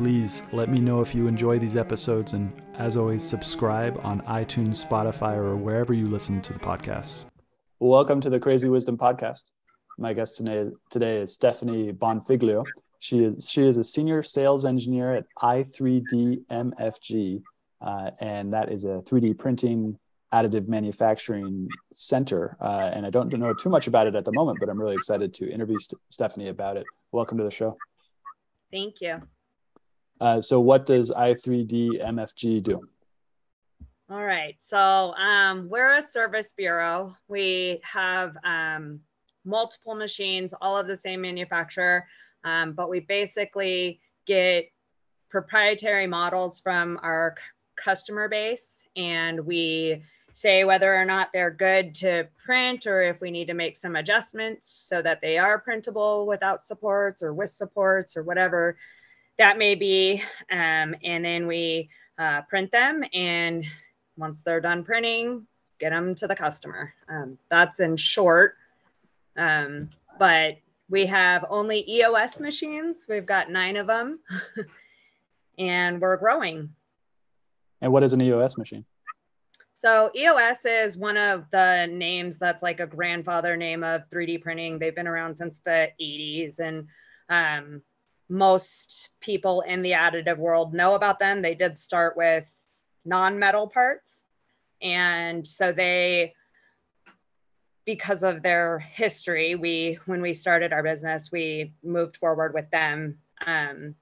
Please let me know if you enjoy these episodes, and as always, subscribe on iTunes, Spotify, or wherever you listen to the podcast. Welcome to the Crazy Wisdom Podcast. My guest today, today is Stephanie Bonfiglio. She is she is a senior sales engineer at i3D MFG, uh, and that is a 3D printing additive manufacturing center. Uh, and I don't know too much about it at the moment, but I'm really excited to interview St- Stephanie about it. Welcome to the show. Thank you. Uh, so, what does i3D MFG do? All right. So, um, we're a service bureau. We have um, multiple machines, all of the same manufacturer, um, but we basically get proprietary models from our customer base and we say whether or not they're good to print or if we need to make some adjustments so that they are printable without supports or with supports or whatever that may be. Um, and then we uh, print them and once they're done printing, get them to the customer. Um, that's in short. Um, but we have only EOS machines. We've got nine of them and we're growing. And what is an EOS machine? So EOS is one of the names that's like a grandfather name of 3D printing. They've been around since the 80s, and um, most people in the additive world know about them. They did start with non-metal parts, and so they, because of their history, we when we started our business, we moved forward with them um,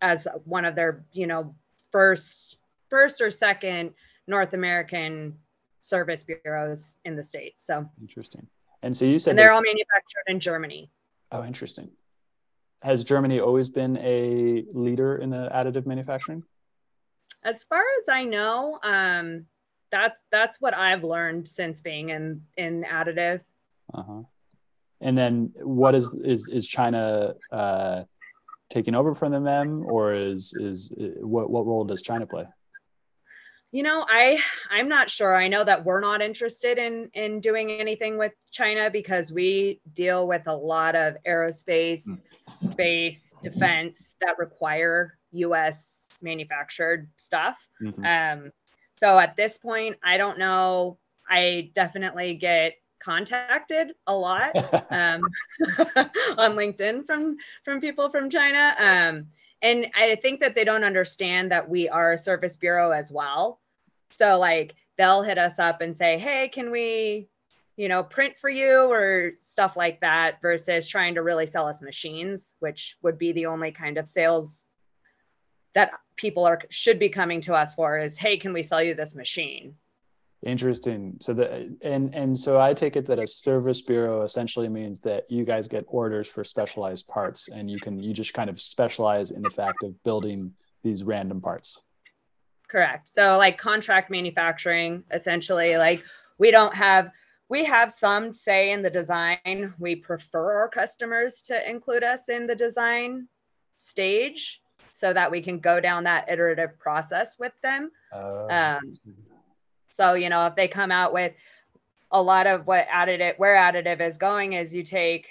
as one of their, you know, first first or second North American service bureaus in the states. So interesting. And so you said and they're all manufactured in Germany. Oh, interesting. Has Germany always been a leader in the additive manufacturing? As far as I know, um, that's that's what I've learned since being in in additive. Uh-huh. And then what is is is China uh, taking over from them, or is is what what role does China play? You know, I I'm not sure. I know that we're not interested in in doing anything with China because we deal with a lot of aerospace, space, defense that require US manufactured stuff. Mm-hmm. Um, so at this point, I don't know. I definitely get contacted a lot um, on LinkedIn from from people from China. Um, and I think that they don't understand that we are a service bureau as well. So like they'll hit us up and say, "Hey, can we, you know, print for you or stuff like that?" Versus trying to really sell us machines, which would be the only kind of sales that people are should be coming to us for is, "Hey, can we sell you this machine?" Interesting. So the and and so I take it that a service bureau essentially means that you guys get orders for specialized parts and you can you just kind of specialize in the fact of building these random parts. Correct. So like contract manufacturing essentially like we don't have we have some say in the design. We prefer our customers to include us in the design stage so that we can go down that iterative process with them. Uh, um, so, you know, if they come out with a lot of what additive, where additive is going is you take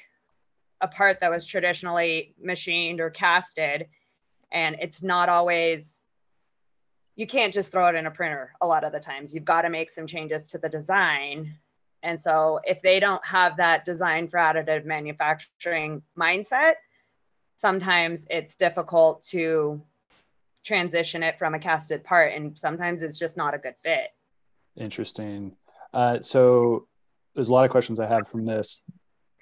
a part that was traditionally machined or casted, and it's not always, you can't just throw it in a printer a lot of the times. You've got to make some changes to the design. And so, if they don't have that design for additive manufacturing mindset, sometimes it's difficult to transition it from a casted part, and sometimes it's just not a good fit. Interesting. Uh, so there's a lot of questions I have from this.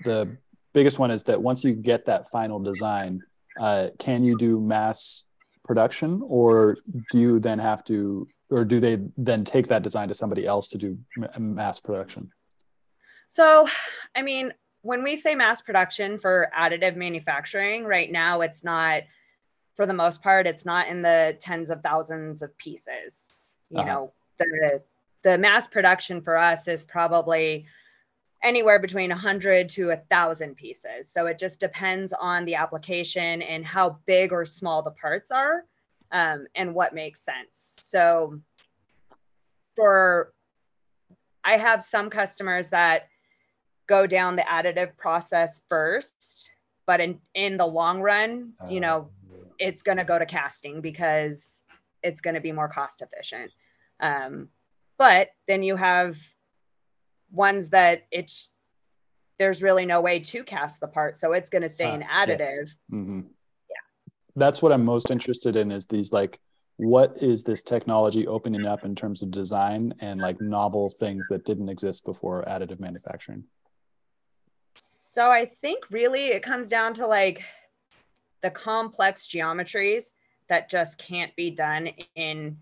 The biggest one is that once you get that final design, uh, can you do mass production, or do you then have to, or do they then take that design to somebody else to do mass production? So, I mean, when we say mass production for additive manufacturing, right now it's not for the most part, it's not in the tens of thousands of pieces. You uh-huh. know, the the mass production for us is probably anywhere between 100 to a 1000 pieces so it just depends on the application and how big or small the parts are um, and what makes sense so for i have some customers that go down the additive process first but in in the long run you know uh, it's going to go to casting because it's going to be more cost efficient um, but then you have ones that it's there's really no way to cast the part, so it's going to stay uh, in additive. Yes. Mm-hmm. Yeah, that's what I'm most interested in. Is these like what is this technology opening up in terms of design and like novel things that didn't exist before additive manufacturing? So I think really it comes down to like the complex geometries that just can't be done in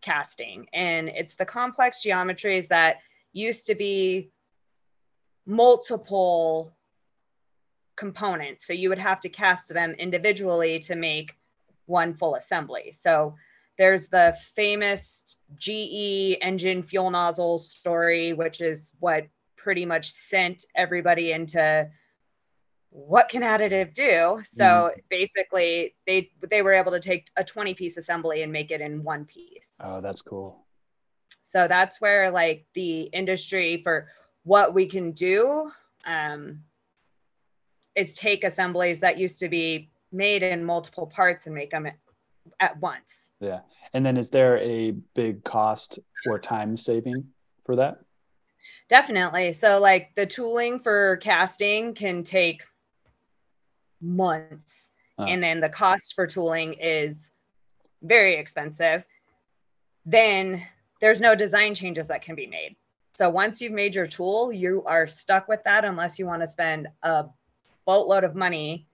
casting. And it's the complex geometries that used to be multiple components. So you would have to cast them individually to make one full assembly. So there's the famous GE engine fuel nozzle story, which is what pretty much sent everybody into what can additive do. So mm. basically they they were able to take a 20 piece assembly and make it in one piece. Oh that's cool. So that's where like the industry for what we can do um, is take assemblies that used to be made in multiple parts and make them at once. Yeah. And then is there a big cost or time saving for that definitely so like the tooling for casting can take months. And then the cost for tooling is very expensive. Then there's no design changes that can be made. So once you've made your tool, you are stuck with that unless you want to spend a boatload of money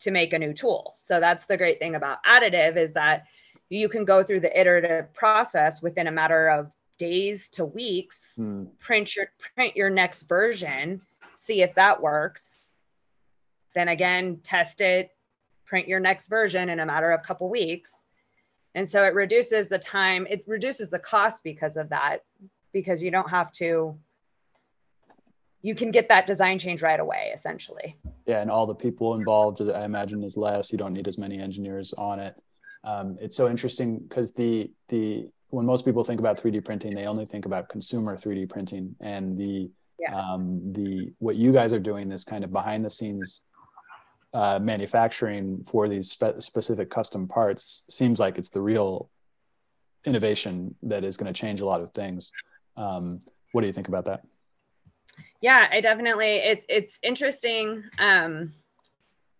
to make a new tool. So that's the great thing about additive is that you can go through the iterative process within a matter of days to weeks, hmm. print your print your next version, see if that works, then again, test it, print your next version in a matter of a couple weeks. And so it reduces the time, it reduces the cost because of that, because you don't have to, you can get that design change right away, essentially. Yeah. And all the people involved, I imagine, is less. You don't need as many engineers on it. Um, it's so interesting because the, the, when most people think about 3D printing, they only think about consumer 3D printing and the, yeah. um, the, what you guys are doing is kind of behind the scenes uh, manufacturing for these spe- specific custom parts seems like it's the real innovation that is going to change a lot of things. Um, what do you think about that? Yeah, I definitely. It's it's interesting. Um,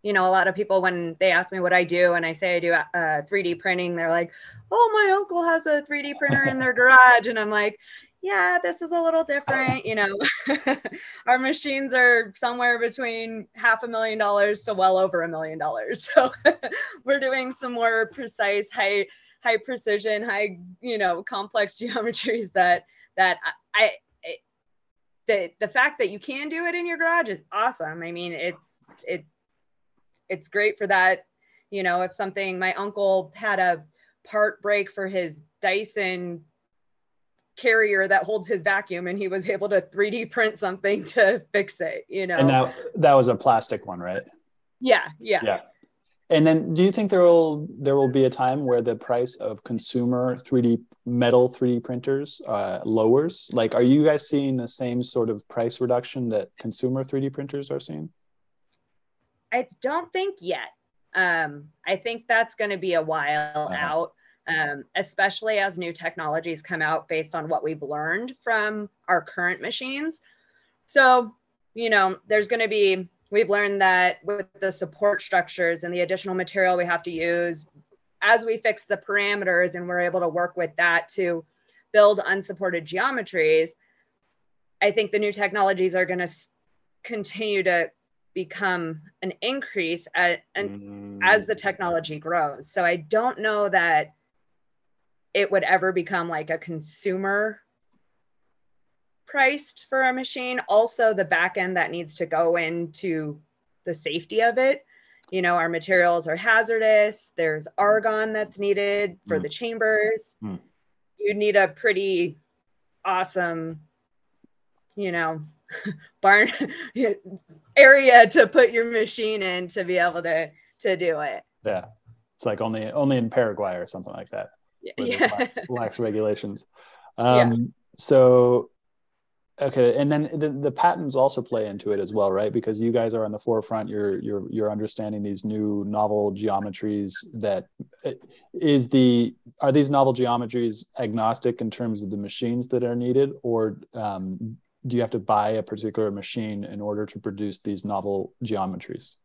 you know, a lot of people when they ask me what I do and I say I do uh, 3D printing, they're like, "Oh, my uncle has a 3D printer in their garage," and I'm like, yeah, this is a little different. You know, our machines are somewhere between half a million dollars to well over a million dollars. So we're doing some more precise, high, high precision, high, you know, complex geometries that that I, I the the fact that you can do it in your garage is awesome. I mean, it's it it's great for that. You know, if something my uncle had a part break for his Dyson carrier that holds his vacuum and he was able to 3D print something to fix it, you know. And that that was a plastic one, right? Yeah, yeah. Yeah. And then do you think there will there will be a time where the price of consumer 3D metal 3D printers uh, lowers? Like are you guys seeing the same sort of price reduction that consumer 3D printers are seeing? I don't think yet. Um, I think that's going to be a while uh-huh. out um, especially as new technologies come out based on what we've learned from our current machines. So, you know, there's going to be, we've learned that with the support structures and the additional material we have to use, as we fix the parameters and we're able to work with that to build unsupported geometries, I think the new technologies are going to continue to become an increase at, and mm. as the technology grows. So I don't know that it would ever become like a consumer priced for a machine also the back end that needs to go into the safety of it you know, our materials are hazardous. There's argon that's needed for mm. the chambers. Mm. You need a pretty awesome, you know, barn area to put your machine in to be able to to do it. Yeah. It's like only only in Paraguay or something like that. Yeah. Lax, lax regulations. Um, yeah. so Okay, and then the, the patents also play into it as well, right? Because you guys are on the forefront. You're you're you're understanding these new novel geometries. That is the are these novel geometries agnostic in terms of the machines that are needed, or um, do you have to buy a particular machine in order to produce these novel geometries?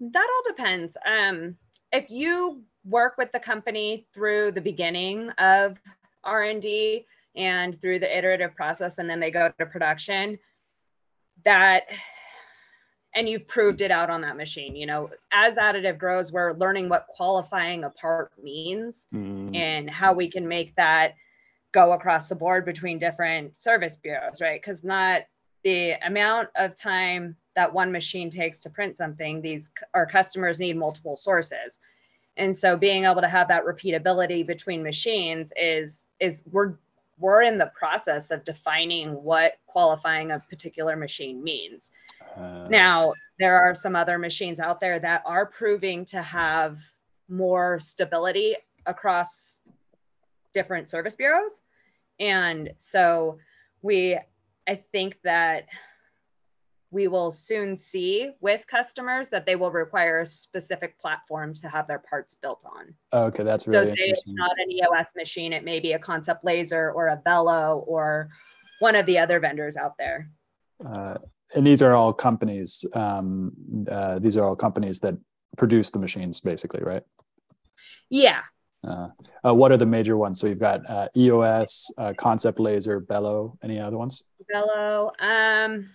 That all depends. Um, if you work with the company through the beginning of R and D and through the iterative process and then they go to production that and you've proved it out on that machine you know as additive grows we're learning what qualifying a part means mm. and how we can make that go across the board between different service bureaus right? Because not the amount of time that one machine takes to print something these our customers need multiple sources. And so being able to have that repeatability between machines is is we're we're in the process of defining what qualifying a particular machine means. Uh, now, there are some other machines out there that are proving to have more stability across different service bureaus. And so we, I think that we will soon see with customers that they will require a specific platform to have their parts built on. Okay, that's really so. Say it's not an EOS machine; it may be a Concept Laser or a Velo or one of the other vendors out there. Uh, and these are all companies. Um, uh, these are all companies that produce the machines, basically, right? Yeah. Uh, uh what are the major ones? So you've got uh, EOS, uh, Concept Laser, Velo. Any other ones? Velo. Um,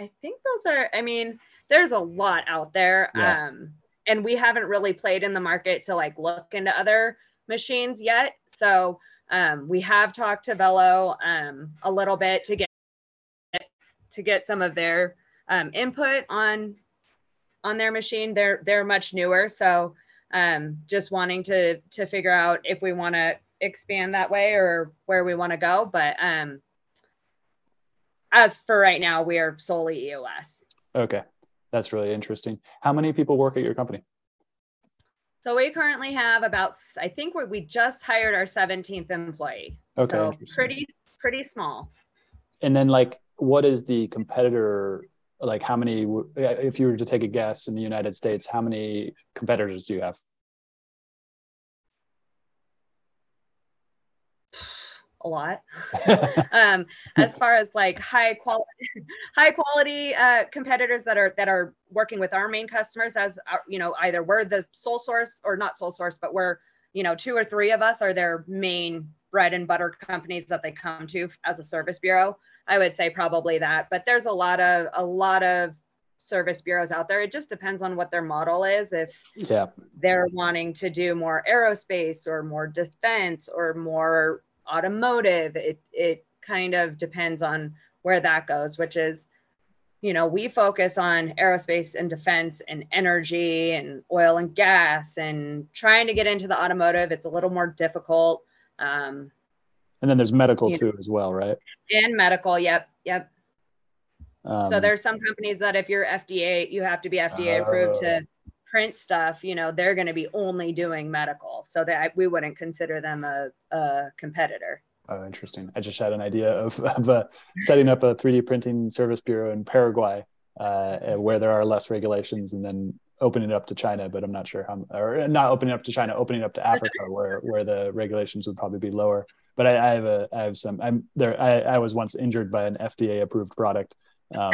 I think those are, I mean, there's a lot out there. Yeah. Um, and we haven't really played in the market to like look into other machines yet. So um, we have talked to Velo um, a little bit to get to get some of their um, input on on their machine. They're they're much newer, so um, just wanting to to figure out if we want to expand that way or where we want to go. But um, as for right now, we are solely EOS. Okay. That's really interesting. How many people work at your company? So we currently have about, I think we just hired our 17th employee. Okay. So pretty, pretty small. And then like, what is the competitor? Like how many, if you were to take a guess in the United States, how many competitors do you have? a lot. um, as far as like high quality, high quality uh, competitors that are that are working with our main customers, as our, uh, you know, either we're the sole source or not sole source, but we're you know two or three of us are their main bread and butter companies that they come to as a service bureau. I would say probably that, but there's a lot of a lot of service bureaus out there. It just depends on what their model is. If yeah. they're wanting to do more aerospace or more defense or more automotive. It it kind of depends on where that goes, which is, you know, we focus on aerospace and defense and energy and oil and gas and trying to get into the automotive. It's a little more difficult. Um, and then there's medical too as well, right? And medical, yep, yep. Um, so there's some companies that if you're FDA, you have to be FDA approved to oh print stuff, you know, they're going to be only doing medical. So that we wouldn't consider them a, a competitor. Oh, interesting. I just had an idea of, of uh, setting up a 3D printing service bureau in Paraguay uh, where there are less regulations and then opening it up to China, but I'm not sure how, or not opening up to China, opening up to Africa where, where the regulations would probably be lower. But I, I have a, I have some, I'm there. I, I was once injured by an FDA approved product. Um,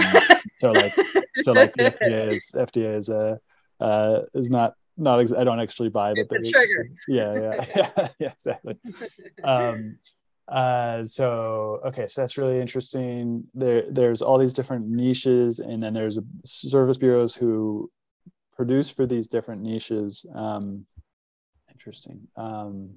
so like, so like the FDA is, FDA is a, uh, is not not ex- I don't actually buy the trigger. Yeah, yeah, yeah, yeah, exactly. Um, uh, so okay, so that's really interesting. There, there's all these different niches, and then there's service bureaus who produce for these different niches. Um, interesting. Um,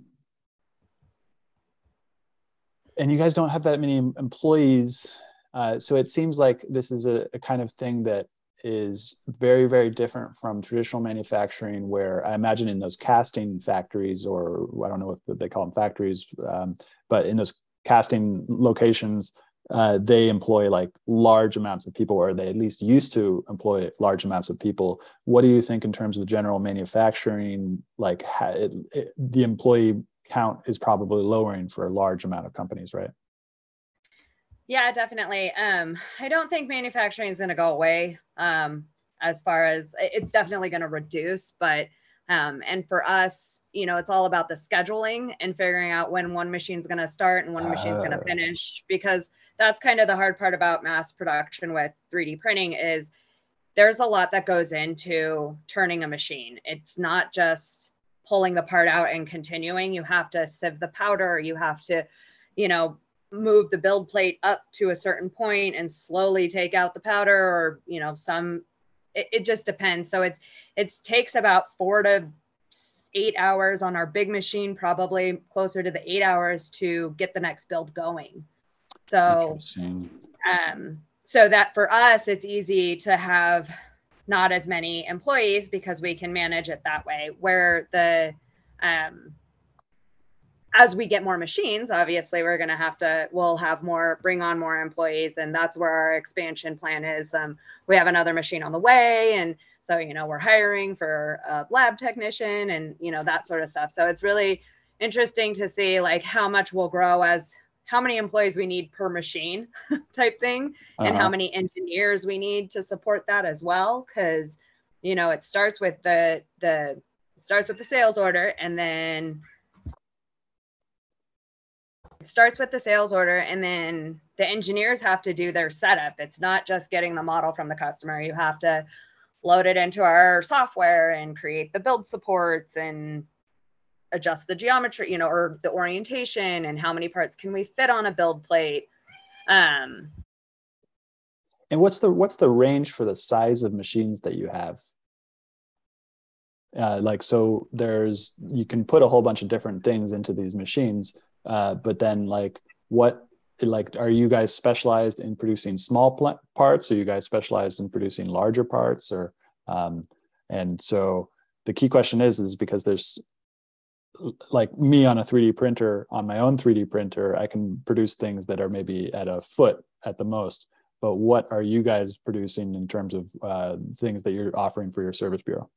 and you guys don't have that many employees, uh, so it seems like this is a, a kind of thing that is very very different from traditional manufacturing where i imagine in those casting factories or i don't know if they call them factories um, but in those casting locations uh, they employ like large amounts of people or they at least used to employ large amounts of people. What do you think in terms of general manufacturing like it, it, the employee count is probably lowering for a large amount of companies right? Yeah definitely. Um, i don't think manufacturing is going to go away um, as far as it's definitely going to reduce but um, and for us, you know, it's all about the scheduling and figuring out when one machine's going to start and one machine's uh, going to finish because that's kind of the hard part about mass production with 3D printing is there's a lot that goes into turning a machine. It's not just pulling the part out and continuing. You have to sieve the powder, you have to, you know, move the build plate up to a certain point and slowly take out the powder or, you know, some it, it just depends. So it's it takes about 4 to 8 hours on our big machine, probably closer to the 8 hours to get the next build going. So, um, so that for us, it's easy to have not as many employees because we can manage it that way. Where the, um, as we get more machines, obviously we're going to have to, we'll have more, bring on more employees. And that's where our expansion plan is. Um, we have another machine on the way. And so, you know, we're hiring for a lab technician and, you know, that sort of stuff. So it's really interesting to see like how much we'll grow as how many employees we need per machine type thing uh-huh. and how uh-huh. many engineers we need to support that as well because you know it starts with the the starts with the sales order and then it starts with the sales order and then the engineers have to do their setup it's not just getting the model from the customer you have to load it into our software and create the build supports and adjust the geometry, you know, or the orientation and how many parts can we fit on a build plate. Um, and what's the what's the range for the size of machines that you have? Uh, like so, there's you can put a whole bunch of different things into these machines, uh, but then like what like are you guys specialized in producing small pl- parts? Are you guys specialized in producing larger parts? Or um, and so the key question is is because there's like me on a 3D printer, on my own 3D printer, I can produce things that are maybe at a foot at the most. But what are you guys producing in terms of uh, things that you're offering for your service bureau?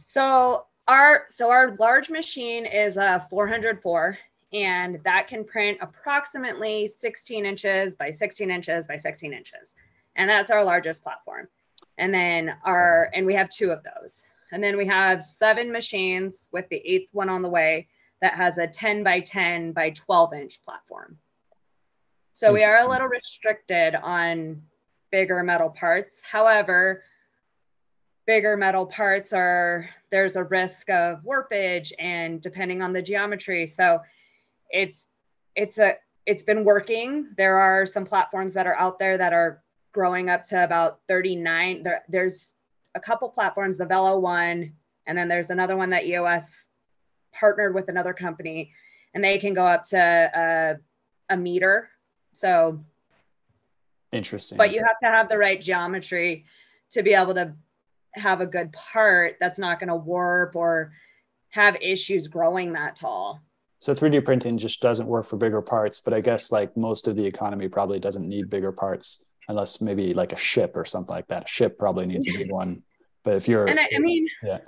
So our so our large machine is a 404, and that can print approximately 16 inches by 16 inches by 16 inches, and that's our largest platform. And then our and we have two of those. And then we have seven machines with the eighth one on the way that has a 10 by 10 by 12 inch platform. So we are a little restricted on bigger metal parts. However, bigger metal parts are there's a risk of warpage and depending on the geometry. So it's it's a it's been working. There are some platforms that are out there that are growing up to about 39. There, there's a couple platforms, the Velo one, and then there's another one that EOS partnered with another company, and they can go up to a, a meter. So interesting. But you have to have the right geometry to be able to have a good part that's not going to warp or have issues growing that tall. So 3D printing just doesn't work for bigger parts, but I guess like most of the economy probably doesn't need bigger parts unless maybe like a ship or something like that. A ship probably needs a big one. But if you're and I, I mean yeah.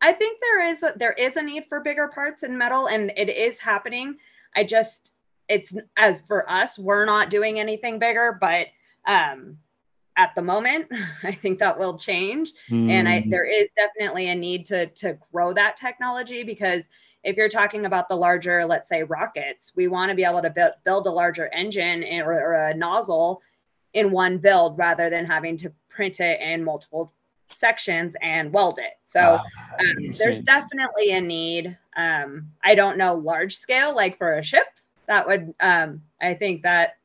I think there is a, there is a need for bigger parts in metal and it is happening. I just it's as for us, we're not doing anything bigger, but um at the moment, I think that will change. Mm. And I mm. there is definitely a need to to grow that technology because if you're talking about the larger, let's say rockets, we want to be able to build, build a larger engine or, or a nozzle in one build rather than having to print it in multiple sections and weld it. So um, there's definitely a need. Um, I don't know large scale, like for a ship, that would, um, I think that.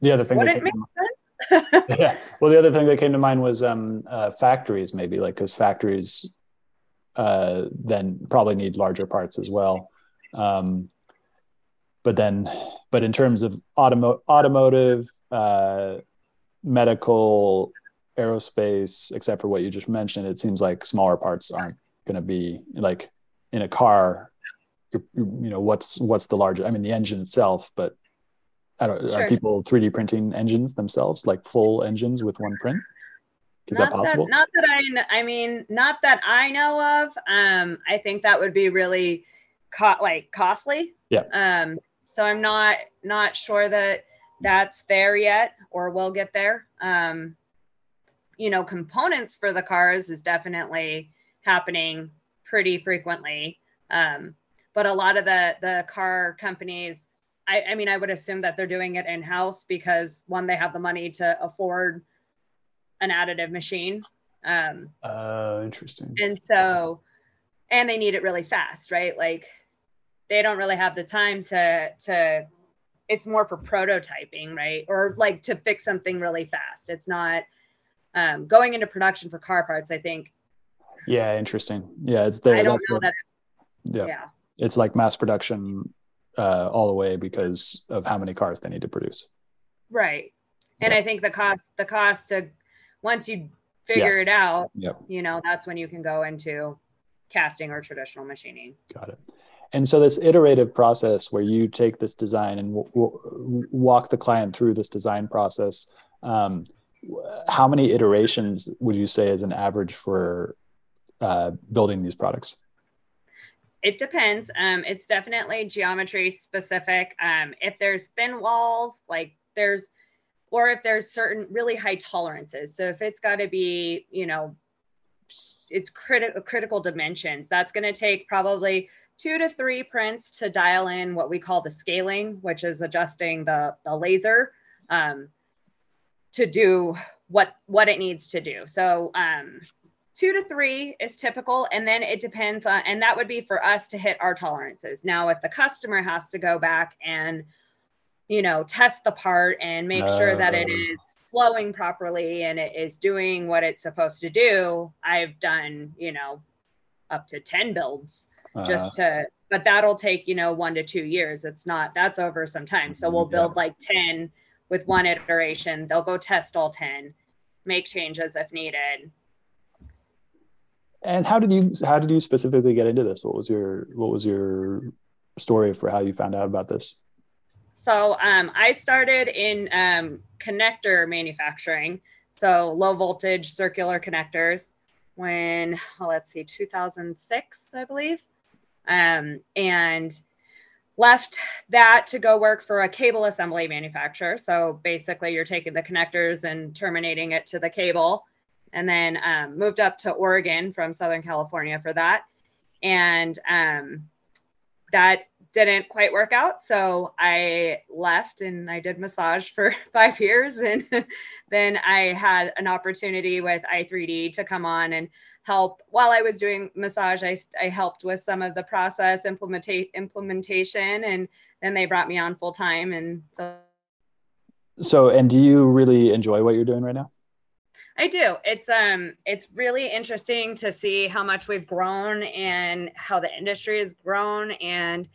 The other thing that came to, yeah. Well, the other thing that came to mind was um, uh, factories, maybe like because factories uh, then probably need larger parts as well. Um, but then, but in terms of automo- automotive, uh, medical, aerospace, except for what you just mentioned, it seems like smaller parts aren't going to be like in a car. You know, what's what's the larger? I mean, the engine itself, but I don't, sure. are people 3D printing engines themselves, like full engines with one print? Is not that possible? That, not that I, I mean, not that I know of. Um, I think that would be really, co- like costly. Yeah. Um, so I'm not not sure that that's there yet or will get there. Um, you know, components for the cars is definitely happening pretty frequently. Um, but a lot of the the car companies, I, I mean, I would assume that they're doing it in house because one, they have the money to afford an additive machine. Um, uh, interesting. And so, and they need it really fast, right? Like they don't really have the time to to. It's more for prototyping, right? Or like to fix something really fast. It's not um, going into production for car parts. I think. Yeah, interesting. Yeah, it's there. I don't know what, that. Yeah. yeah. It's like mass production uh, all the way because of how many cars they need to produce. Right. And yeah. I think the cost, the cost to once you figure yeah. it out, yep. you know, that's when you can go into casting or traditional machining. Got it. And so this iterative process where you take this design and w- w- walk the client through this design process, um, how many iterations would you say is an average for uh, building these products? It depends. Um, it's definitely geometry specific. Um, if there's thin walls, like there's or if there's certain really high tolerances. So if it's got to be, you know, it's critical critical dimensions, that's going to take probably two to three prints to dial in what we call the scaling, which is adjusting the, the laser um, to do what what it needs to do. So um, two to three is typical, and then it depends on, and that would be for us to hit our tolerances. Now, if the customer has to go back and you know, test the part and make uh, sure that it oh. flowing properly and it is doing what it's supposed to do. I've done, you know, up to 10 builds uh, just to, but that'll take, you know, one to two years. It's not, that's over some time. So we'll build yeah. like 10 with one iteration. They'll go test all 10, make changes if needed. And how did you, how did you specifically get into this? What was your, what was your story for how you found out about this? So um, I started in um, connector manufacturing, so low voltage circular connectors when, well, let's see, 2006, I believe. Um, and left that to go work for a cable assembly manufacturer. So basically, you're taking the connectors and terminating it to the cable. And then um, moved up to Oregon from Southern California for that. And um, that didn't quite work out. So I left and I did massage for five years. And then I had an opportunity with i3D to come on and help. While I was doing massage, I, I helped with some of the process implementa- implementation. And then they brought me on full time. And so. So, and do you really enjoy what you're doing right now? I do. It's um it's really interesting to see how much we've grown and how the industry has grown and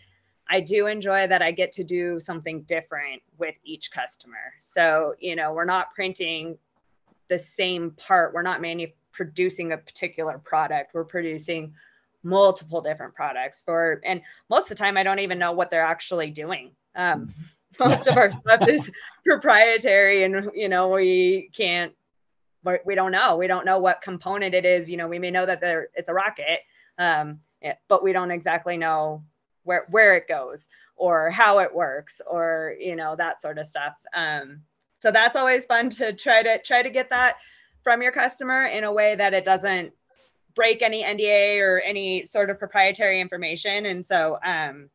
I do enjoy that I get to do something different with each customer. So, you know, we're not printing the same part. We're not manu- producing a particular product. We're producing multiple different products for, and most of the time I don't even know what they're actually doing. Um, most of our stuff is proprietary and, you know, we can't, we don't know. We don't know what component it is. You know, we may know that there it's a rocket, um, but we don't exactly know where where it goes or how it works or you know that sort of stuff um, so that's always fun to try to try to get that from your customer in a way that it doesn't break any nda or any sort of proprietary information and so um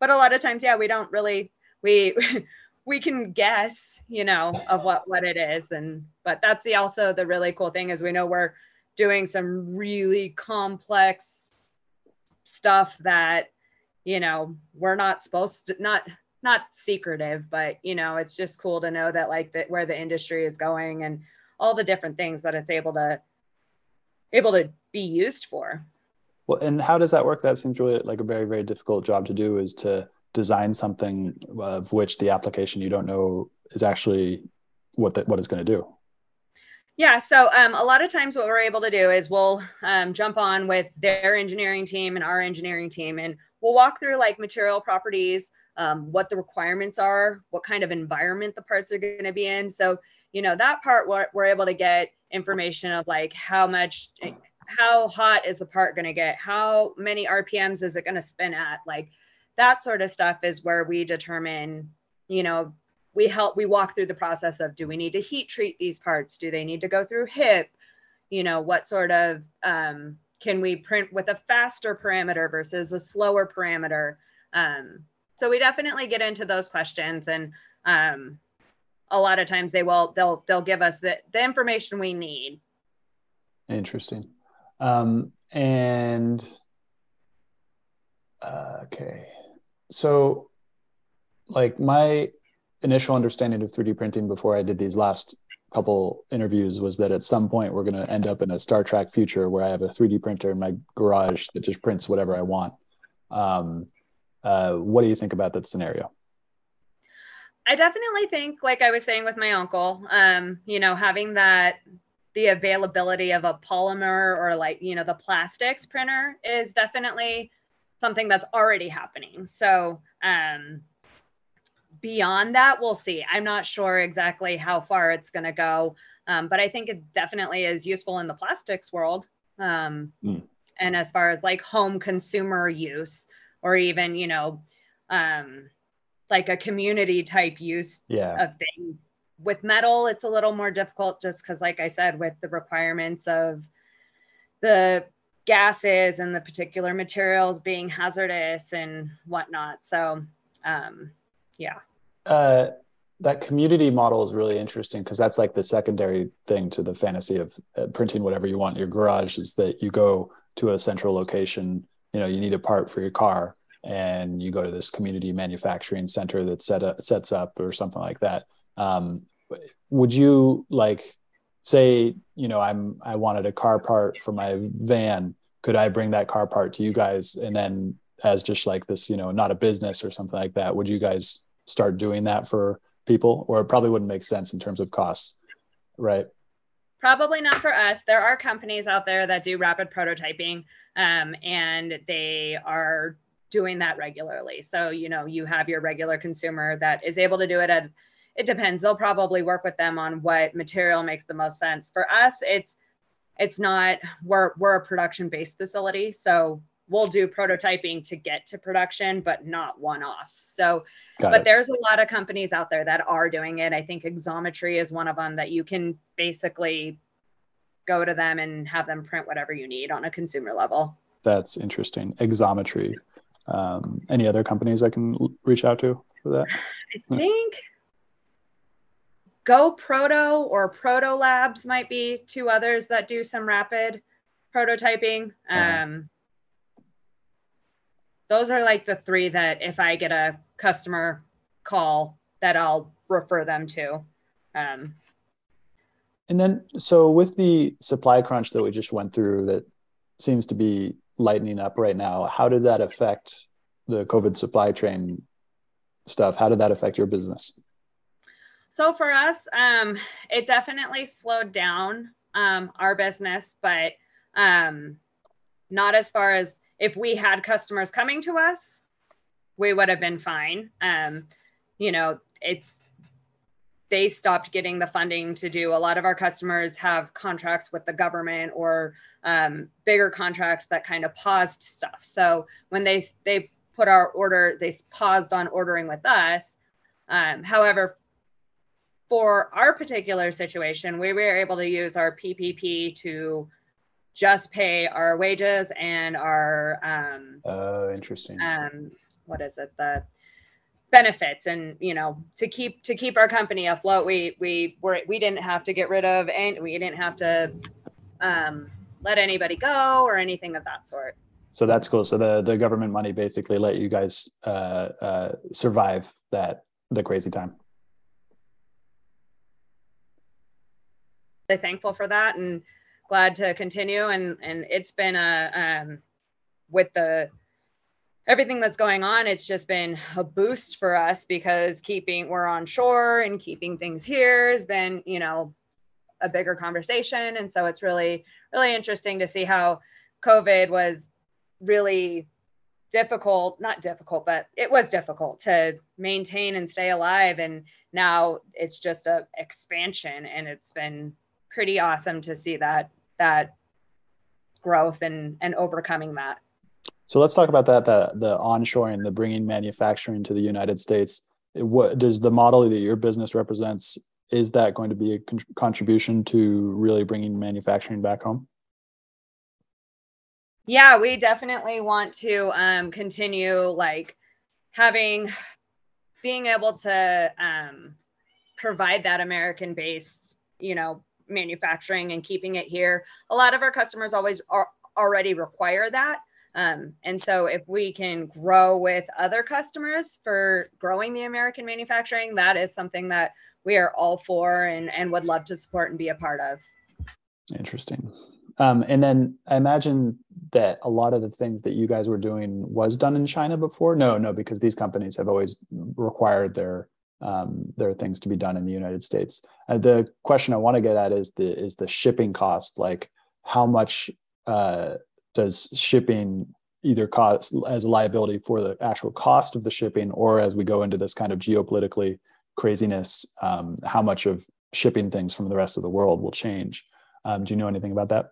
but a lot of times yeah we don't really we we can guess you know of what what it is. And but that's the also the really cool thing is we know we're doing some really complex stuff that you know we're not supposed to not not secretive but you know it's just cool to know that like that where the industry is going and all the different things that it's able to able to be used for. Well and how does that work? That seems really like a very very difficult job to do is to design something of which the application you don't know is actually what that what it's going to do. Yeah, so um, a lot of times what we're able to do is we'll um, jump on with their engineering team and our engineering team, and we'll walk through like material properties, um, what the requirements are, what kind of environment the parts are going to be in. So, you know, that part we're, we're able to get information of like how much, how hot is the part going to get? How many RPMs is it going to spin at? Like that sort of stuff is where we determine, you know, we help we walk through the process of do we need to heat treat these parts? Do they need to go through HIP? You know what sort of um, can we print with a faster parameter versus a slower parameter? Um, so we definitely get into those questions and um, a lot of times they will they'll they'll give us the, the information we need. Interesting. Um, and uh, okay so like my initial understanding of 3D printing before I did these last couple interviews was that at some point we're going to end up in a Star Trek future where I have a 3D printer in my garage that just prints whatever I want. Um, uh, what do you think about that scenario? I definitely think, like I was saying with my uncle, um, you know, having that the availability of a polymer or like you know the plastics printer is definitely something that's already happening. So um, beyond that, we'll see. I'm not sure exactly how far it's going to go, um, but I think it definitely is useful in the plastics world. Um, mm. And as far as like home consumer use, or even you know, um, like a community type use yeah. of thing. With metal, it's a little more difficult just because, like I said, with the requirements of the gases and the particular materials being hazardous and whatnot. So, um, yeah uh, that community model is really interesting because that's like the secondary thing to the fantasy of uh, printing whatever you want in your garage is that you go to a central location you know you need a part for your car and you go to this community manufacturing center that set up, sets up or something like that um, would you like say you know i'm i wanted a car part for my van could i bring that car part to you guys and then as just like this you know not a business or something like that would you guys start doing that for people, or it probably wouldn't make sense in terms of costs, right? Probably not for us. There are companies out there that do rapid prototyping, um, and they are doing that regularly. So, you know, you have your regular consumer that is able to do it at it depends. They'll probably work with them on what material makes the most sense. For us, it's it's not we're we're a production based facility. So we'll do prototyping to get to production, but not one offs. So, Got but it. there's a lot of companies out there that are doing it. I think Xometry is one of them that you can basically go to them and have them print whatever you need on a consumer level. That's interesting. Xometry. Um, any other companies I can reach out to for that? I think Go Proto or Proto Labs might be two others that do some rapid prototyping. Uh-huh. Um, those are like the three that if I get a customer call that I'll refer them to. Um, and then, so with the supply crunch that we just went through, that seems to be lightening up right now. How did that affect the COVID supply chain stuff? How did that affect your business? So for us, um, it definitely slowed down um, our business, but um, not as far as if we had customers coming to us, we would have been fine. Um, you know, it's they stopped getting the funding to do. A lot of our customers have contracts with the government or um, bigger contracts that kind of paused stuff. So when they they put our order, they paused on ordering with us. Um, however, for our particular situation, we were able to use our PPP to just pay our wages and our um oh interesting. um what is it? The benefits and you know to keep to keep our company afloat we we were we didn't have to get rid of and we didn't have to um let anybody go or anything of that sort. So that's cool. So the the government money basically let you guys uh uh survive that the crazy time they're thankful for that and glad to continue. And and it's been a um, with the everything that's going on, it's just been a boost for us because keeping we're on shore and keeping things here has been, you know, a bigger conversation. And so it's really, really interesting to see how COVID was really difficult, not difficult, but it was difficult to maintain and stay alive. And now it's just a expansion and it's been pretty awesome to see that that growth and and overcoming that. So let's talk about that, the, the onshoring, the bringing manufacturing to the United States. What does the model that your business represents, is that going to be a con- contribution to really bringing manufacturing back home? Yeah, we definitely want to um, continue like having, being able to um, provide that American based, you know, manufacturing and keeping it here. A lot of our customers always are already require that. Um, and so if we can grow with other customers for growing the American manufacturing, that is something that we are all for and, and would love to support and be a part of. Interesting. Um, and then I imagine that a lot of the things that you guys were doing was done in China before. No, no, because these companies have always required their um, are things to be done in the United States. Uh, the question I want to get at is the is the shipping cost. Like, how much uh, does shipping either cost as a liability for the actual cost of the shipping, or as we go into this kind of geopolitically craziness, um, how much of shipping things from the rest of the world will change? Um, do you know anything about that?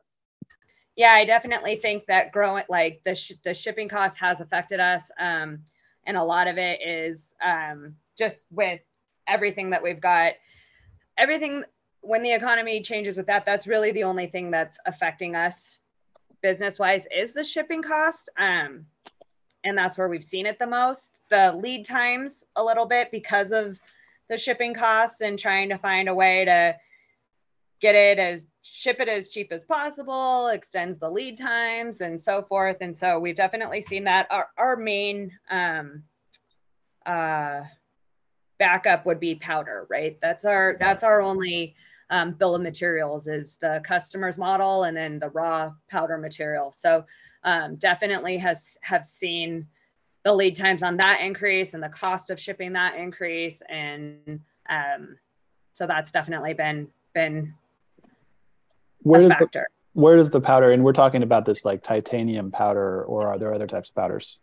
Yeah, I definitely think that growing like the sh- the shipping cost has affected us, um, and a lot of it is um, just with everything that we've got, everything when the economy changes with that, that's really the only thing that's affecting us business wise is the shipping cost. Um, and that's where we've seen it the most. The lead times a little bit because of the shipping cost and trying to find a way to get it as ship it as cheap as possible, extends the lead times and so forth. And so we've definitely seen that. Our, our main um, uh, backup would be powder, right? That's our that's our only um, bill of materials is the customer's model and then the raw powder material. So um, definitely has have seen the lead times on that increase and the cost of shipping that increase, and um, so that's definitely been been where a factor. The, where does the powder? And we're talking about this like titanium powder, or are there other types of powders?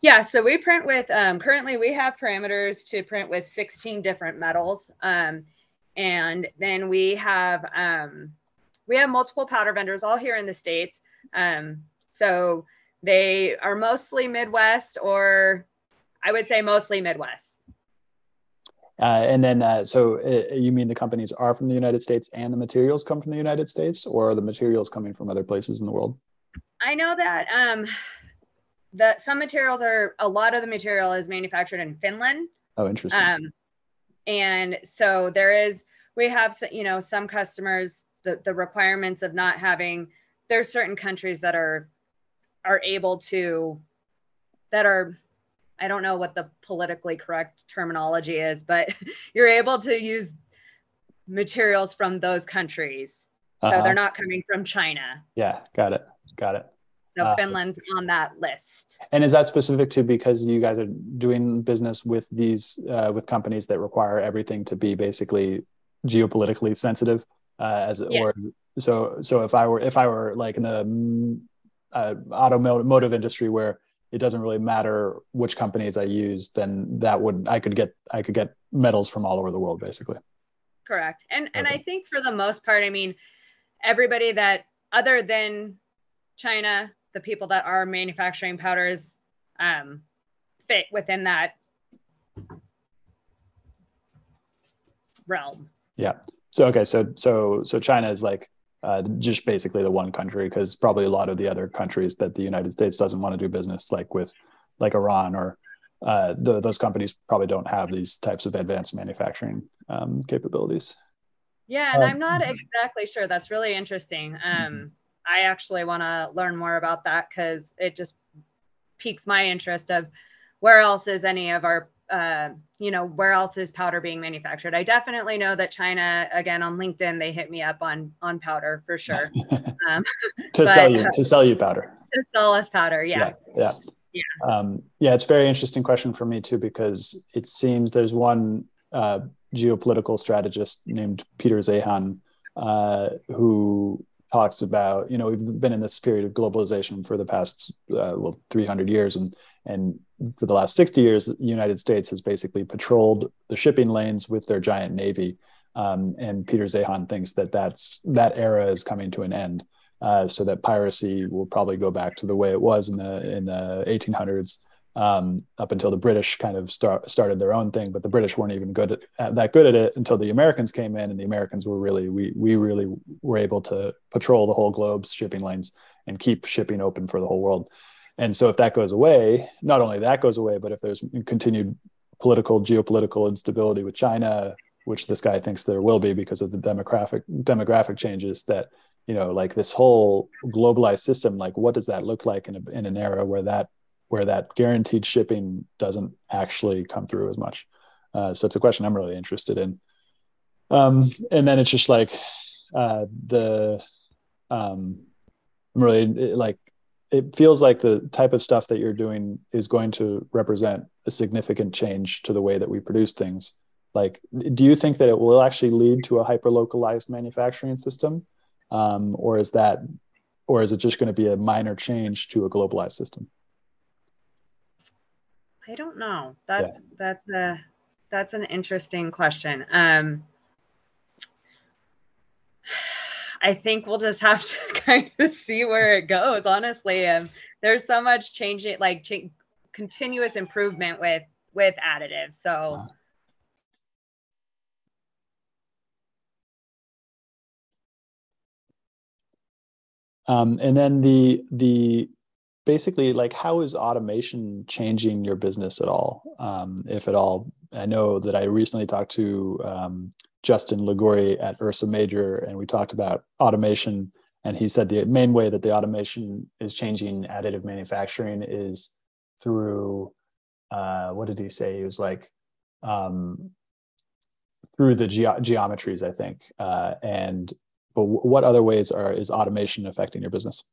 Yeah, so we print with um, currently we have parameters to print with 16 different metals. Um, and then we have um, we have multiple powder vendors all here in the states. Um, so they are mostly Midwest, or I would say mostly Midwest. Uh, and then, uh, so uh, you mean the companies are from the United States and the materials come from the United States, or are the materials coming from other places in the world? I know that um, the some materials are a lot of the material is manufactured in Finland. Oh, interesting. Um, and so there is we have you know some customers the, the requirements of not having there's certain countries that are are able to that are i don't know what the politically correct terminology is but you're able to use materials from those countries uh-huh. so they're not coming from china yeah got it got it so uh, finland's on that list and is that specific to because you guys are doing business with these uh, with companies that require everything to be basically geopolitically sensitive? Uh, as yes. or so so if I were if I were like in the mm, uh, automotive industry where it doesn't really matter which companies I use, then that would I could get I could get metals from all over the world basically. Correct. And okay. and I think for the most part, I mean, everybody that other than China, the people that are manufacturing powders um, fit within that realm. Yeah. So okay, so so so China is like uh, just basically the one country because probably a lot of the other countries that the United States doesn't want to do business like with, like Iran or uh, the, those companies probably don't have these types of advanced manufacturing um, capabilities. Yeah, and um, I'm not exactly sure. That's really interesting. Um. I actually want to learn more about that because it just piques my interest of where else is any of our uh, you know where else is powder being manufactured i definitely know that china again on linkedin they hit me up on on powder for sure um, to but, sell you to sell you powder to sell us powder yeah yeah, yeah. Yeah. Um, yeah, it's a very interesting question for me too because it seems there's one uh, geopolitical strategist named Peter Zeihan uh, who talks about you know we've been in this period of globalization for the past uh, well 300 years and and for the last 60 years the united states has basically patrolled the shipping lanes with their giant navy. Um, and peter zeihan thinks that that's that era is coming to an end uh, so that piracy will probably go back to the way it was in the in the 1800s um, up until the British kind of start, started their own thing. But the British weren't even good at, at, that good at it until the Americans came in, and the Americans were really we we really were able to patrol the whole globe's shipping lanes and keep shipping open for the whole world. And so if that goes away, not only that goes away, but if there's continued political geopolitical instability with China, which this guy thinks there will be because of the demographic demographic changes that you know like this whole globalized system like what does that look like in, a, in an era where that where that guaranteed shipping doesn't actually come through as much. Uh, so it's a question I'm really interested in. Um, and then it's just like uh, the um, really like it feels like the type of stuff that you're doing is going to represent a significant change to the way that we produce things. Like, do you think that it will actually lead to a hyper localized manufacturing system, um, or is that, or is it just going to be a minor change to a globalized system? I don't know. That's yeah. that's a that's an interesting question. Um, I think we'll just have to kind of see where it goes. Honestly, um, there's so much changing, like ch- continuous improvement with with additives. So. Um, and then the the basically like how is automation changing your business at all? Um, if at all. I know that i recently talked to um, justin liguri at ursa major and we talked about automation and he said the main way that the automation is changing additive manufacturing is through uh, what did he say? He was like um, through the ge- geometries i think uh, and but w- what other ways are is automation affecting your business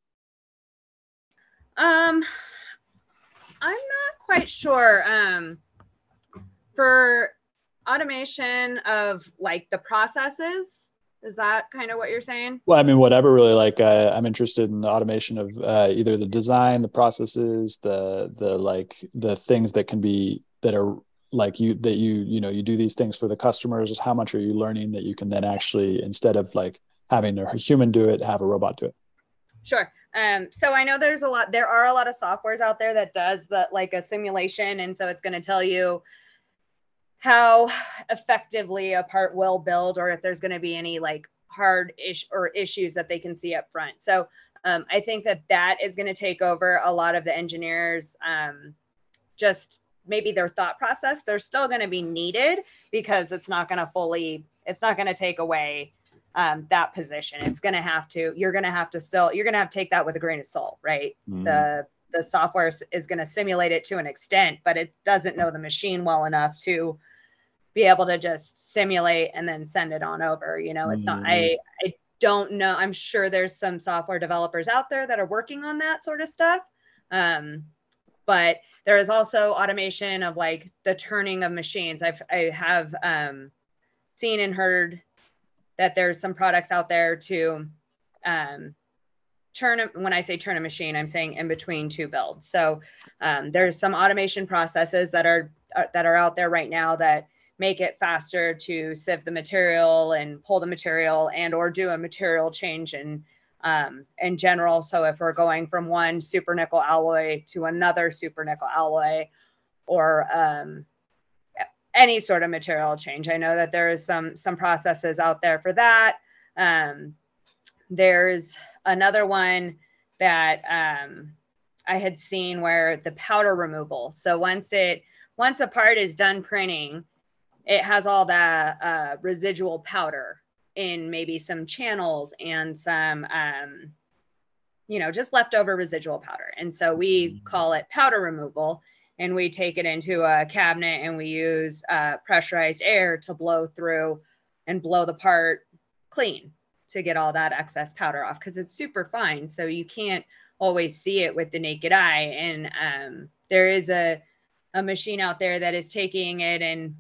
um, I'm not quite sure. Um, for automation of like the processes, is that kind of what you're saying? Well, I mean, whatever really. Like, uh, I'm interested in the automation of uh, either the design, the processes, the the like the things that can be that are like you that you you know you do these things for the customers. How much are you learning that you can then actually instead of like having a human do it, have a robot do it? Sure. Um, so I know there's a lot, there are a lot of softwares out there that does that like a simulation. And so it's going to tell you how effectively a part will build or if there's going to be any like hard ish or issues that they can see up front. So um, I think that that is going to take over a lot of the engineers, um, just maybe their thought process. They're still going to be needed because it's not going to fully, it's not going to take away um, that position. It's going to have to, you're going to have to still, you're going to have to take that with a grain of salt, right? Mm. The, the software is going to simulate it to an extent, but it doesn't know the machine well enough to be able to just simulate and then send it on over. You know, it's mm. not, I, I don't know. I'm sure there's some software developers out there that are working on that sort of stuff. Um, but there is also automation of like the turning of machines. I've, I have um, seen and heard that there's some products out there to um, turn when i say turn a machine i'm saying in between two builds. So um, there's some automation processes that are, are, that are out there right now that make it faster to sieve the material and pull the material and or do a material change in um, in general. So if we're going from one super nickel alloy to another super nickel alloy or um, any sort of material change. I know that there is some some processes out there for that. Um, there's another one that um, I had seen where the powder removal. So once it once a part is done printing, it has all the uh, residual powder in maybe some channels and some um, you know just leftover residual powder. And so we mm-hmm. call it powder removal and we take it into a cabinet and we use uh, pressurized air to blow through and blow the part clean to get all that excess powder off because it's super fine. So you can't always see it with the naked eye. And um, there is a, a machine out there that is taking it and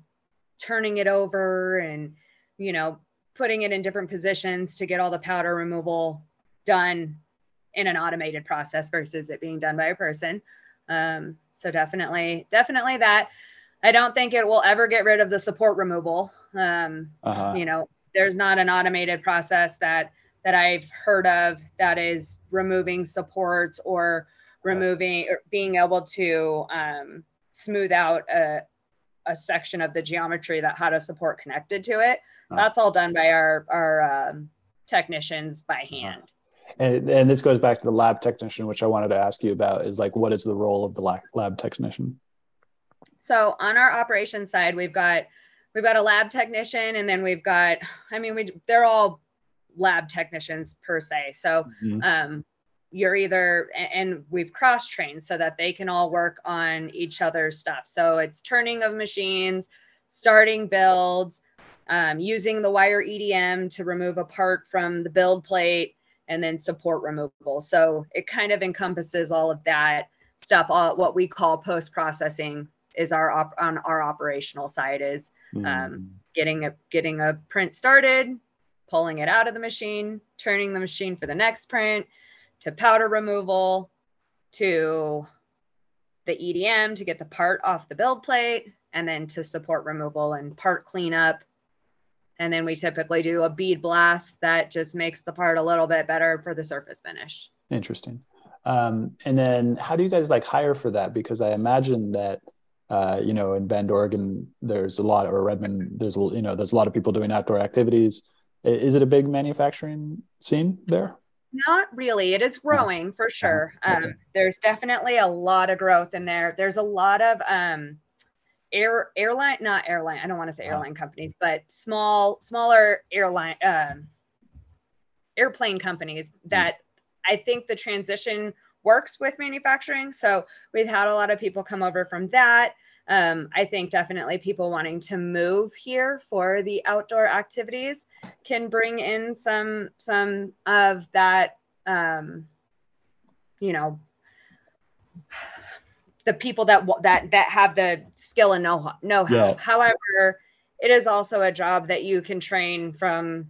turning it over and, you know, putting it in different positions to get all the powder removal done in an automated process versus it being done by a person. Um, so definitely, definitely that. I don't think it will ever get rid of the support removal. Um, uh-huh. You know, there's not an automated process that that I've heard of that is removing supports or removing or being able to um, smooth out a, a section of the geometry that had a support connected to it. Uh-huh. That's all done by our our um, technicians by uh-huh. hand. And, and this goes back to the lab technician, which I wanted to ask you about is like, what is the role of the lab, lab technician? So on our operations side, we've got we've got a lab technician, and then we've got, I mean, we they're all lab technicians per se. So mm-hmm. um, you're either and we've cross trained so that they can all work on each other's stuff. So it's turning of machines, starting builds, um, using the wire EDM to remove a part from the build plate, and then support removal. So it kind of encompasses all of that stuff. All what we call post processing is our op- on our operational side is um, mm. getting a getting a print started, pulling it out of the machine, turning the machine for the next print, to powder removal, to the EDM to get the part off the build plate, and then to support removal and part cleanup. And then we typically do a bead blast that just makes the part a little bit better for the surface finish. Interesting. Um, and then how do you guys like hire for that? Because I imagine that uh, you know, in Bend, Oregon, there's a lot, or Redmond, there's a, you know, there's a lot of people doing outdoor activities. Is it a big manufacturing scene there? Not really. It is growing for sure. Okay. Um, there's definitely a lot of growth in there. There's a lot of um, air airline, not airline. I don't want to say airline companies, but small, smaller airline, um, airplane companies hmm. that mm. I think the transition works with manufacturing. So we've had a lot of people come over from that. Um, I think definitely people wanting to move here for the outdoor activities can bring in some some of that. Um, you know, the people that that that have the skill and know know how. Yeah. However, it is also a job that you can train from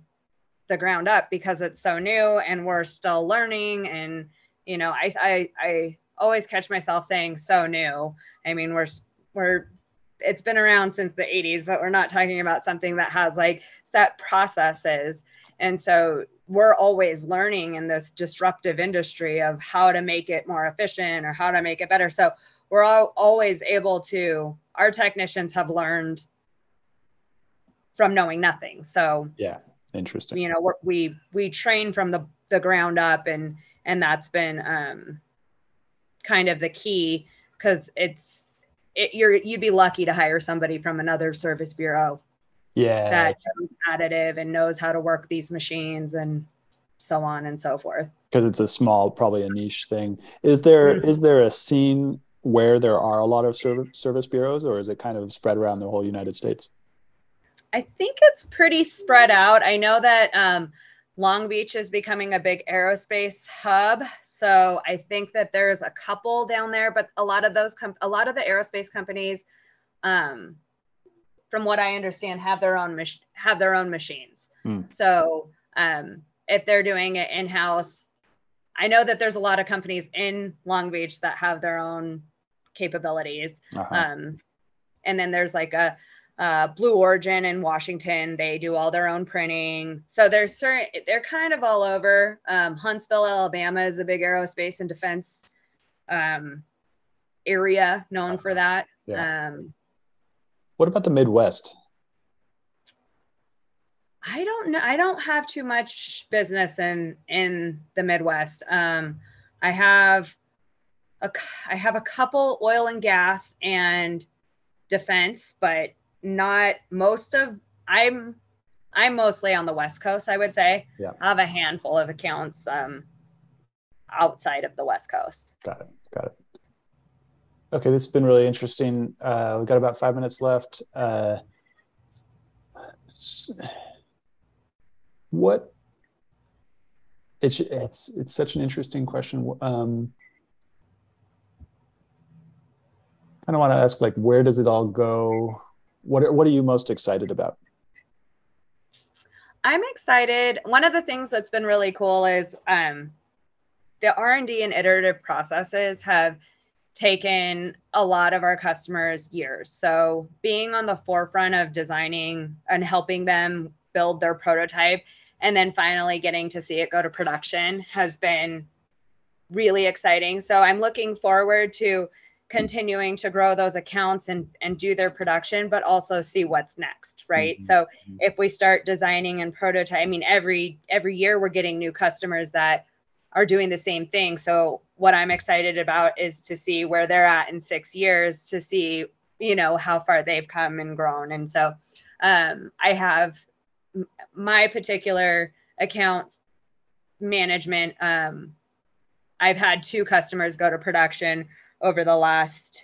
the ground up because it's so new and we're still learning and you know I, I i always catch myself saying so new i mean we're we're it's been around since the 80s but we're not talking about something that has like set processes and so we're always learning in this disruptive industry of how to make it more efficient or how to make it better so we're all, always able to our technicians have learned from knowing nothing. So yeah interesting. you know we we train from the the ground up and and that's been um, kind of the key because it's it, you're you'd be lucky to hire somebody from another service bureau yeah. that knows additive and knows how to work these machines and so on and so forth. Because it's a small probably a niche thing. Is there mm-hmm. is there a scene where there are a lot of service service bureaus or is it kind of spread around the whole united states i think it's pretty spread out i know that um, Long Beach is becoming a big aerospace hub. So I think that there's a couple down there, but a lot of those, com- a lot of the aerospace companies, um, from what I understand, have their own mach- have their own machines. Mm. So um, if they're doing it in house, I know that there's a lot of companies in Long Beach that have their own capabilities. Uh-huh. Um, and then there's like a uh, Blue Origin in Washington. They do all their own printing. So they're certain they're kind of all over. Um, Huntsville, Alabama is a big aerospace and defense um, area known for that. Yeah. Um, what about the Midwest? I don't know. I don't have too much business in in the Midwest. Um, I have a I have a couple oil and gas and defense, but not most of I'm I'm mostly on the West Coast, I would say. Yeah. I have a handful of accounts um, outside of the West Coast. Got it. Got it. Okay, this has been really interesting. Uh, we've got about five minutes left. Uh, what it's it's it's such an interesting question. Um, kind of want to ask like where does it all go? What are, what are you most excited about? I'm excited. One of the things that's been really cool is um, the R&D and iterative processes have taken a lot of our customers years. So being on the forefront of designing and helping them build their prototype and then finally getting to see it go to production has been really exciting. So I'm looking forward to continuing to grow those accounts and and do their production but also see what's next right mm-hmm. so mm-hmm. if we start designing and prototype i mean every every year we're getting new customers that are doing the same thing so what i'm excited about is to see where they're at in six years to see you know how far they've come and grown and so um, i have my particular account management um, i've had two customers go to production over the last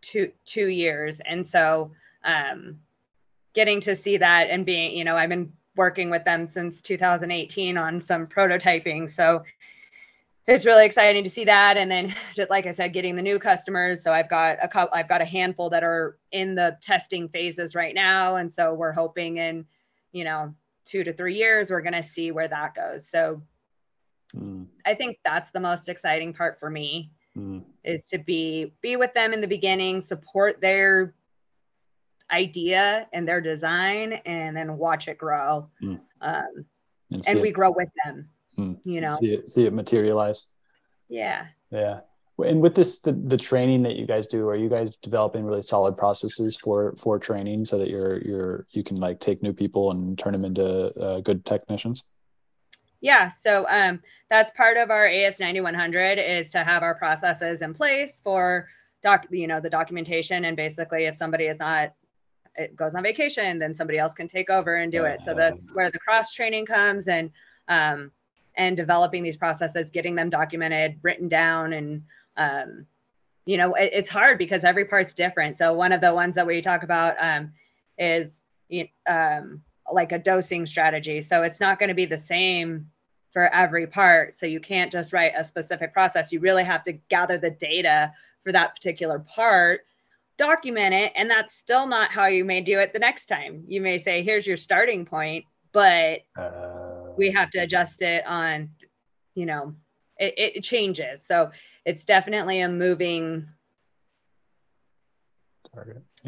two two years. And so um, getting to see that and being you know i've been working with them since 2018 on some prototyping. So it's really exciting to see that. And then just like i said getting the new customers. So i've got a couple i've got a handful that are in the testing phases right now. And so we're hoping in you know two to three years we're going to see where that goes. So Mm. I think that's the most exciting part for me mm. is to be be with them in the beginning, support their idea and their design, and then watch it grow. Mm. Um, and, and we it. grow with them. Mm. You know, see it, see it materialize. Yeah. Yeah. And with this, the, the training that you guys do, are you guys developing really solid processes for for training so that you're you're you can like take new people and turn them into uh, good technicians? Yeah, so um, that's part of our AS 9100 is to have our processes in place for doc, you know, the documentation and basically if somebody is not it goes on vacation, then somebody else can take over and do it. So that's where the cross training comes and um, and developing these processes, getting them documented, written down, and um, you know it, it's hard because every part's different. So one of the ones that we talk about um, is um, like a dosing strategy. So it's not going to be the same for every part. So you can't just write a specific process. You really have to gather the data for that particular part, document it, and that's still not how you may do it the next time. You may say, here's your starting point, but uh, we have to adjust it on, you know, it, it changes. So it's definitely a moving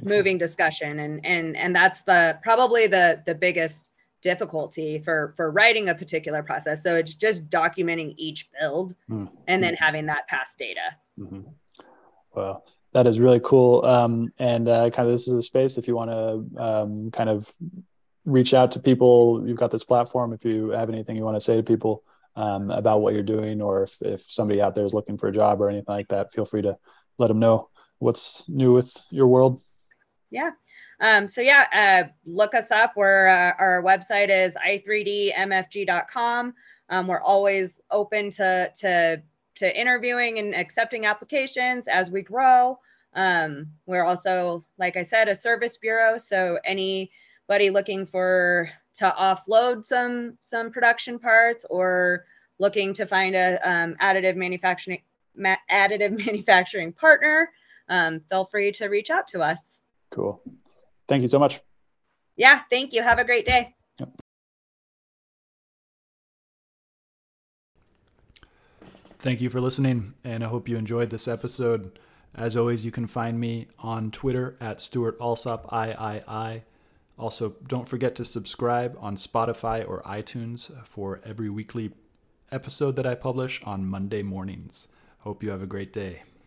moving discussion and and and that's the probably the the biggest difficulty for for writing a particular process. So it's just documenting each build mm-hmm. and then having that past data. Mm-hmm. well that is really cool. Um, and uh, kind of this is a space if you want to um, kind of reach out to people you've got this platform. If you have anything you want to say to people um, about what you're doing or if, if somebody out there is looking for a job or anything like that feel free to let them know what's new with your world. Yeah um, so yeah, uh, look us up. Uh, our website is i3dmfg.com. Um, we're always open to, to, to interviewing and accepting applications as we grow. Um, we're also, like I said, a service bureau. So anybody looking for to offload some some production parts or looking to find a um, additive manufacturing ma- additive manufacturing partner, um, feel free to reach out to us. Cool. Thank you so much. Yeah, thank you. Have a great day. Yep. Thank you for listening, and I hope you enjoyed this episode. As always, you can find me on Twitter at Stewart Alsop III. Also, don't forget to subscribe on Spotify or iTunes for every weekly episode that I publish on Monday mornings. Hope you have a great day.